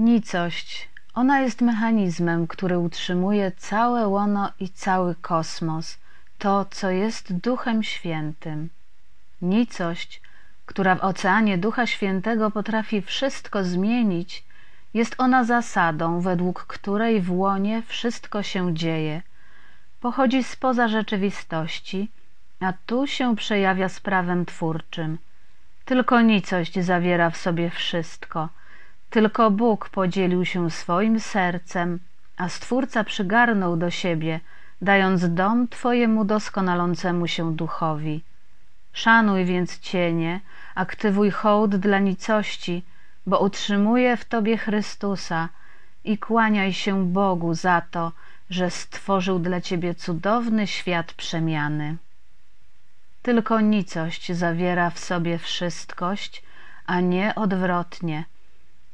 Nicość. Ona jest mechanizmem, który utrzymuje całe łono i cały kosmos, to, co jest Duchem Świętym. Nicość, która w oceanie Ducha Świętego potrafi wszystko zmienić, jest ona zasadą, według której w łonie wszystko się dzieje. Pochodzi spoza rzeczywistości, a tu się przejawia z prawem twórczym. Tylko nicość zawiera w sobie wszystko. Tylko Bóg podzielił się swoim sercem, a Stwórca przygarnął do siebie, dając dom Twojemu doskonalącemu się duchowi. Szanuj więc cienie, aktywuj hołd dla nicości, bo utrzymuje w Tobie Chrystusa i kłaniaj się Bogu za to, że stworzył dla Ciebie cudowny świat przemiany. Tylko nicość zawiera w sobie wszystkość, a nie odwrotnie.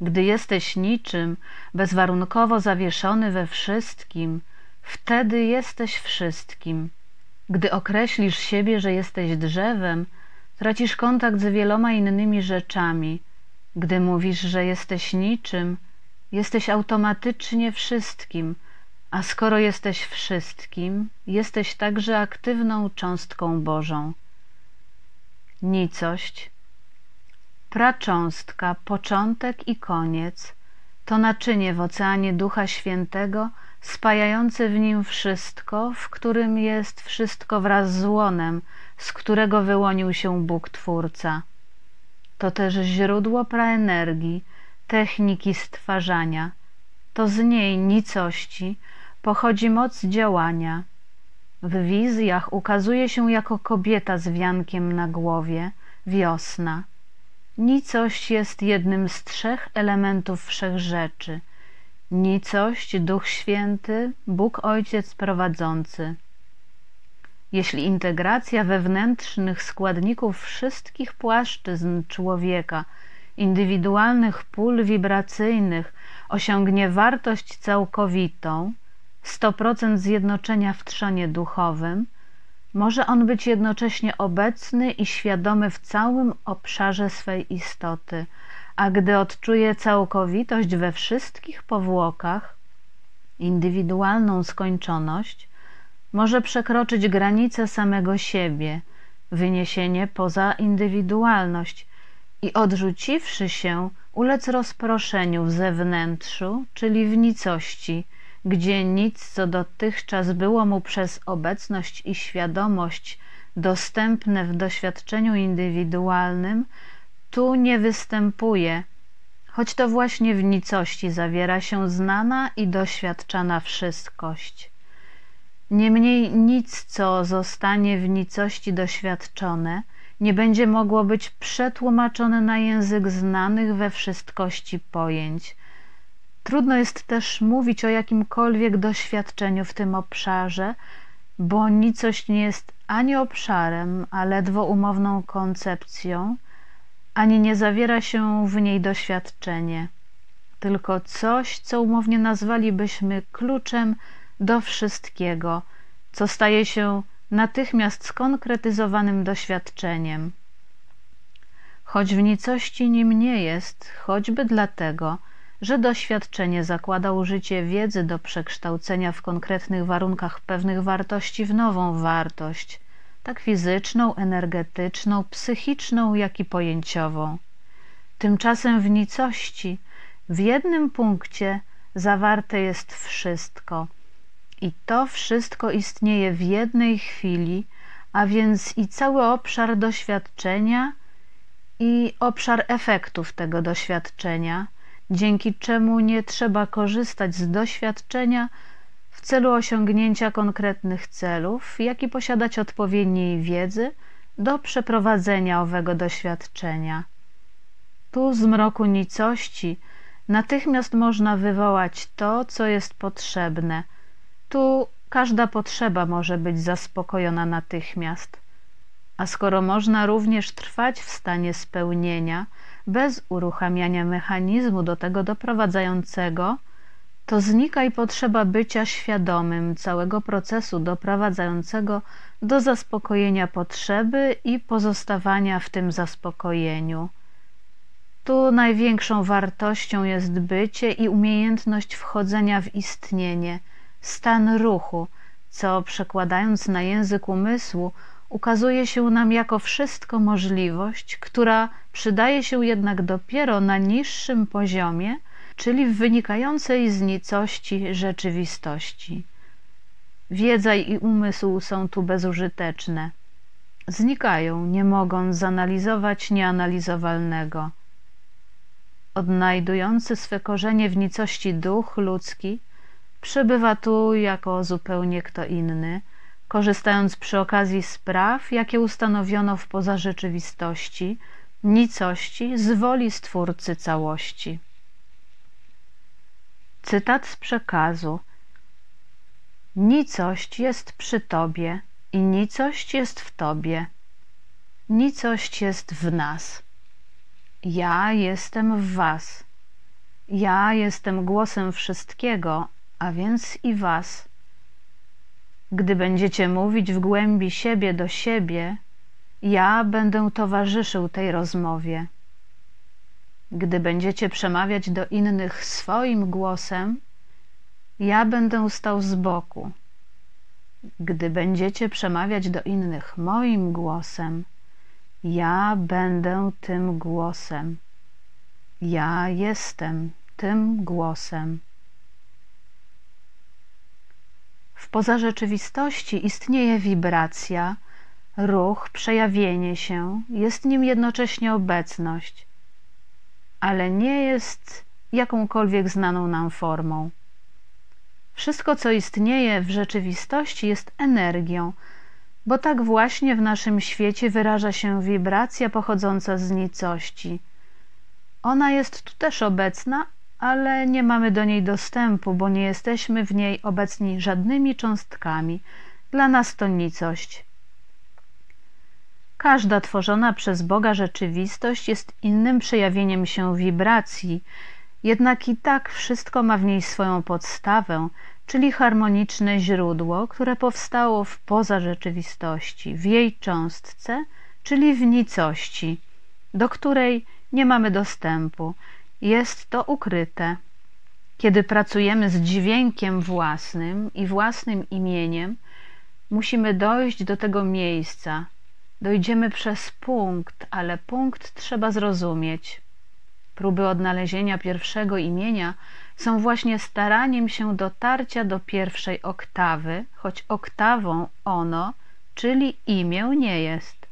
Gdy jesteś niczym, bezwarunkowo zawieszony we wszystkim, wtedy jesteś wszystkim. Gdy określisz siebie, że jesteś drzewem, tracisz kontakt z wieloma innymi rzeczami. Gdy mówisz, że jesteś niczym, jesteś automatycznie wszystkim, a skoro jesteś wszystkim, jesteś także aktywną cząstką Bożą. Nicość, pracząstka, początek i koniec to naczynie w oceanie Ducha Świętego, spajające w nim wszystko, w którym jest wszystko wraz z łonem, z którego wyłonił się Bóg Twórca. To też źródło praenergii, techniki stwarzania. To z niej nicości pochodzi moc działania. W wizjach ukazuje się jako kobieta z wiankiem na głowie, wiosna. Nicość jest jednym z trzech elementów wszechrzeczy. Nicość, Duch Święty, Bóg Ojciec prowadzący. Jeśli integracja wewnętrznych składników wszystkich płaszczyzn człowieka, indywidualnych pól wibracyjnych osiągnie wartość całkowitą, 100% zjednoczenia w trzonie duchowym, może on być jednocześnie obecny i świadomy w całym obszarze swej istoty, a gdy odczuje całkowitość we wszystkich powłokach, indywidualną skończoność, może przekroczyć granice samego siebie, wyniesienie poza indywidualność i odrzuciwszy się, ulec rozproszeniu w zewnętrzu, czyli w nicości, gdzie nic, co dotychczas było mu przez obecność i świadomość dostępne w doświadczeniu indywidualnym, tu nie występuje, choć to właśnie w nicości zawiera się znana i doświadczana wszystkość. Niemniej nic, co zostanie w nicości doświadczone, nie będzie mogło być przetłumaczone na język znanych we wszystkości pojęć. Trudno jest też mówić o jakimkolwiek doświadczeniu w tym obszarze, bo nicość nie jest ani obszarem, a ledwo umowną koncepcją, ani nie zawiera się w niej doświadczenie, tylko coś, co umownie nazwalibyśmy kluczem do wszystkiego, co staje się natychmiast skonkretyzowanym doświadczeniem. Choć w nicości nim nie jest, choćby dlatego, że doświadczenie zakłada użycie wiedzy do przekształcenia w konkretnych warunkach pewnych wartości w nową wartość, tak fizyczną, energetyczną, psychiczną, jak i pojęciową. Tymczasem w nicości, w jednym punkcie zawarte jest wszystko – i to wszystko istnieje w jednej chwili, a więc i cały obszar doświadczenia i obszar efektów tego doświadczenia, dzięki czemu nie trzeba korzystać z doświadczenia w celu osiągnięcia konkretnych celów, jak i posiadać odpowiedniej wiedzy do przeprowadzenia owego doświadczenia. Tu z mroku nicości natychmiast można wywołać to, co jest potrzebne – tu każda potrzeba może być zaspokojona natychmiast. A skoro można również trwać w stanie spełnienia bez uruchamiania mechanizmu do tego doprowadzającego, to znika i potrzeba bycia świadomym całego procesu doprowadzającego do zaspokojenia potrzeby i pozostawania w tym zaspokojeniu. Tu największą wartością jest bycie i umiejętność wchodzenia w istnienie, stan ruchu, co przekładając na język umysłu, ukazuje się nam jako wszystko możliwość, która przydaje się jednak dopiero na niższym poziomie, czyli w wynikającej z nicości rzeczywistości. Wiedza i umysł są tu bezużyteczne. Znikają, nie mogąc zanalizować nieanalizowalnego. Odnajdujący swe korzenie w nicości duch ludzki przebywa tu jako zupełnie kto inny, korzystając przy okazji spraw, jakie ustanowiono w pozarzeczywistości, nicości z woli Stwórcy całości. Cytat z przekazu. Nicość jest przy Tobie i nicość jest w Tobie. Nicość jest w nas. Ja jestem w Was. Ja jestem głosem wszystkiego, a więc i Was. Gdy będziecie mówić w głębi siebie do siebie, ja będę towarzyszył tej rozmowie. Gdy będziecie przemawiać do innych swoim głosem, ja będę stał z boku. Gdy będziecie przemawiać do innych moim głosem, ja będę tym głosem. Ja jestem tym głosem. W pozarzeczywistości istnieje wibracja, ruch, przejawienie się, jest nim jednocześnie obecność, ale nie jest jakąkolwiek znaną nam formą. Wszystko, co istnieje w rzeczywistości, jest energią, bo tak właśnie w naszym świecie wyraża się wibracja pochodząca z nicości. Ona jest tu też obecna, ale nie mamy do niej dostępu, bo nie jesteśmy w niej obecni żadnymi cząstkami. Dla nas to nicość. Każda tworzona przez Boga rzeczywistość jest innym przejawieniem się wibracji, jednak i tak wszystko ma w niej swoją podstawę, czyli harmoniczne źródło, które powstało w poza rzeczywistości, w jej cząstce, czyli w nicości, do której nie mamy dostępu. Jest to ukryte. Kiedy pracujemy z dźwiękiem własnym i własnym imieniem, musimy dojść do tego miejsca. Dojdziemy przez punkt, ale punkt trzeba zrozumieć. Próby odnalezienia pierwszego imienia są właśnie staraniem się dotarcia do pierwszej oktawy, choć oktawą ono, czyli imię, nie jest.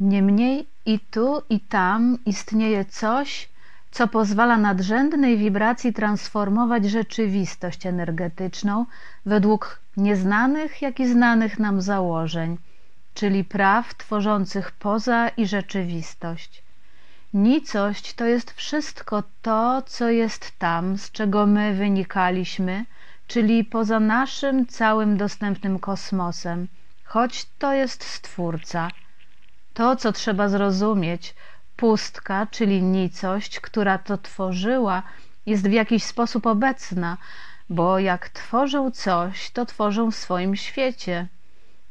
Niemniej i tu, i tam istnieje coś, co pozwala nadrzędnej wibracji transformować rzeczywistość energetyczną według nieznanych, jak i znanych nam założeń, czyli praw tworzących poza i rzeczywistość. Nicość to jest wszystko to, co jest tam, z czego my wynikaliśmy, czyli poza naszym całym dostępnym kosmosem, choć to jest Stwórca. To, co trzeba zrozumieć, pustka, czyli nicość, która to tworzyła, jest w jakiś sposób obecna, bo jak tworzył coś, to tworzą w swoim świecie.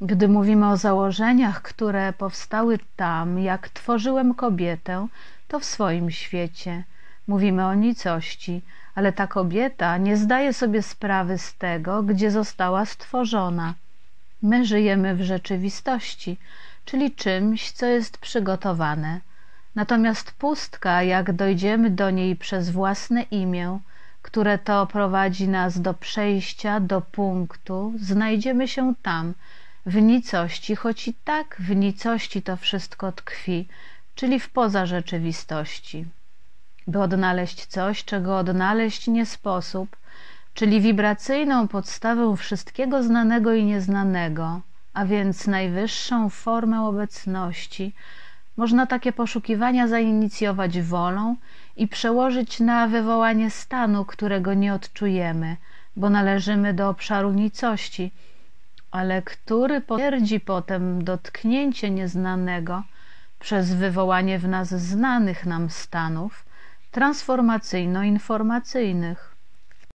Gdy mówimy o założeniach, które powstały tam, jak tworzyłem kobietę, to w swoim świecie. Mówimy o nicości, ale ta kobieta nie zdaje sobie sprawy z tego, gdzie została stworzona. My żyjemy w rzeczywistości, czyli czymś, co jest przygotowane. Natomiast pustka, jak dojdziemy do niej przez własne imię, które to prowadzi nas do przejścia, do punktu, znajdziemy się tam, w nicości, choć i tak w nicości to wszystko tkwi, czyli w poza rzeczywistości. By odnaleźć coś, czego odnaleźć nie sposób, czyli wibracyjną podstawę wszystkiego znanego i nieznanego, a więc najwyższą formę obecności, można takie poszukiwania zainicjować wolą i przełożyć na wywołanie stanu, którego nie odczujemy, bo należymy do obszaru nicości, ale który potwierdzi potem dotknięcie nieznanego przez wywołanie w nas znanych nam stanów transformacyjno-informacyjnych.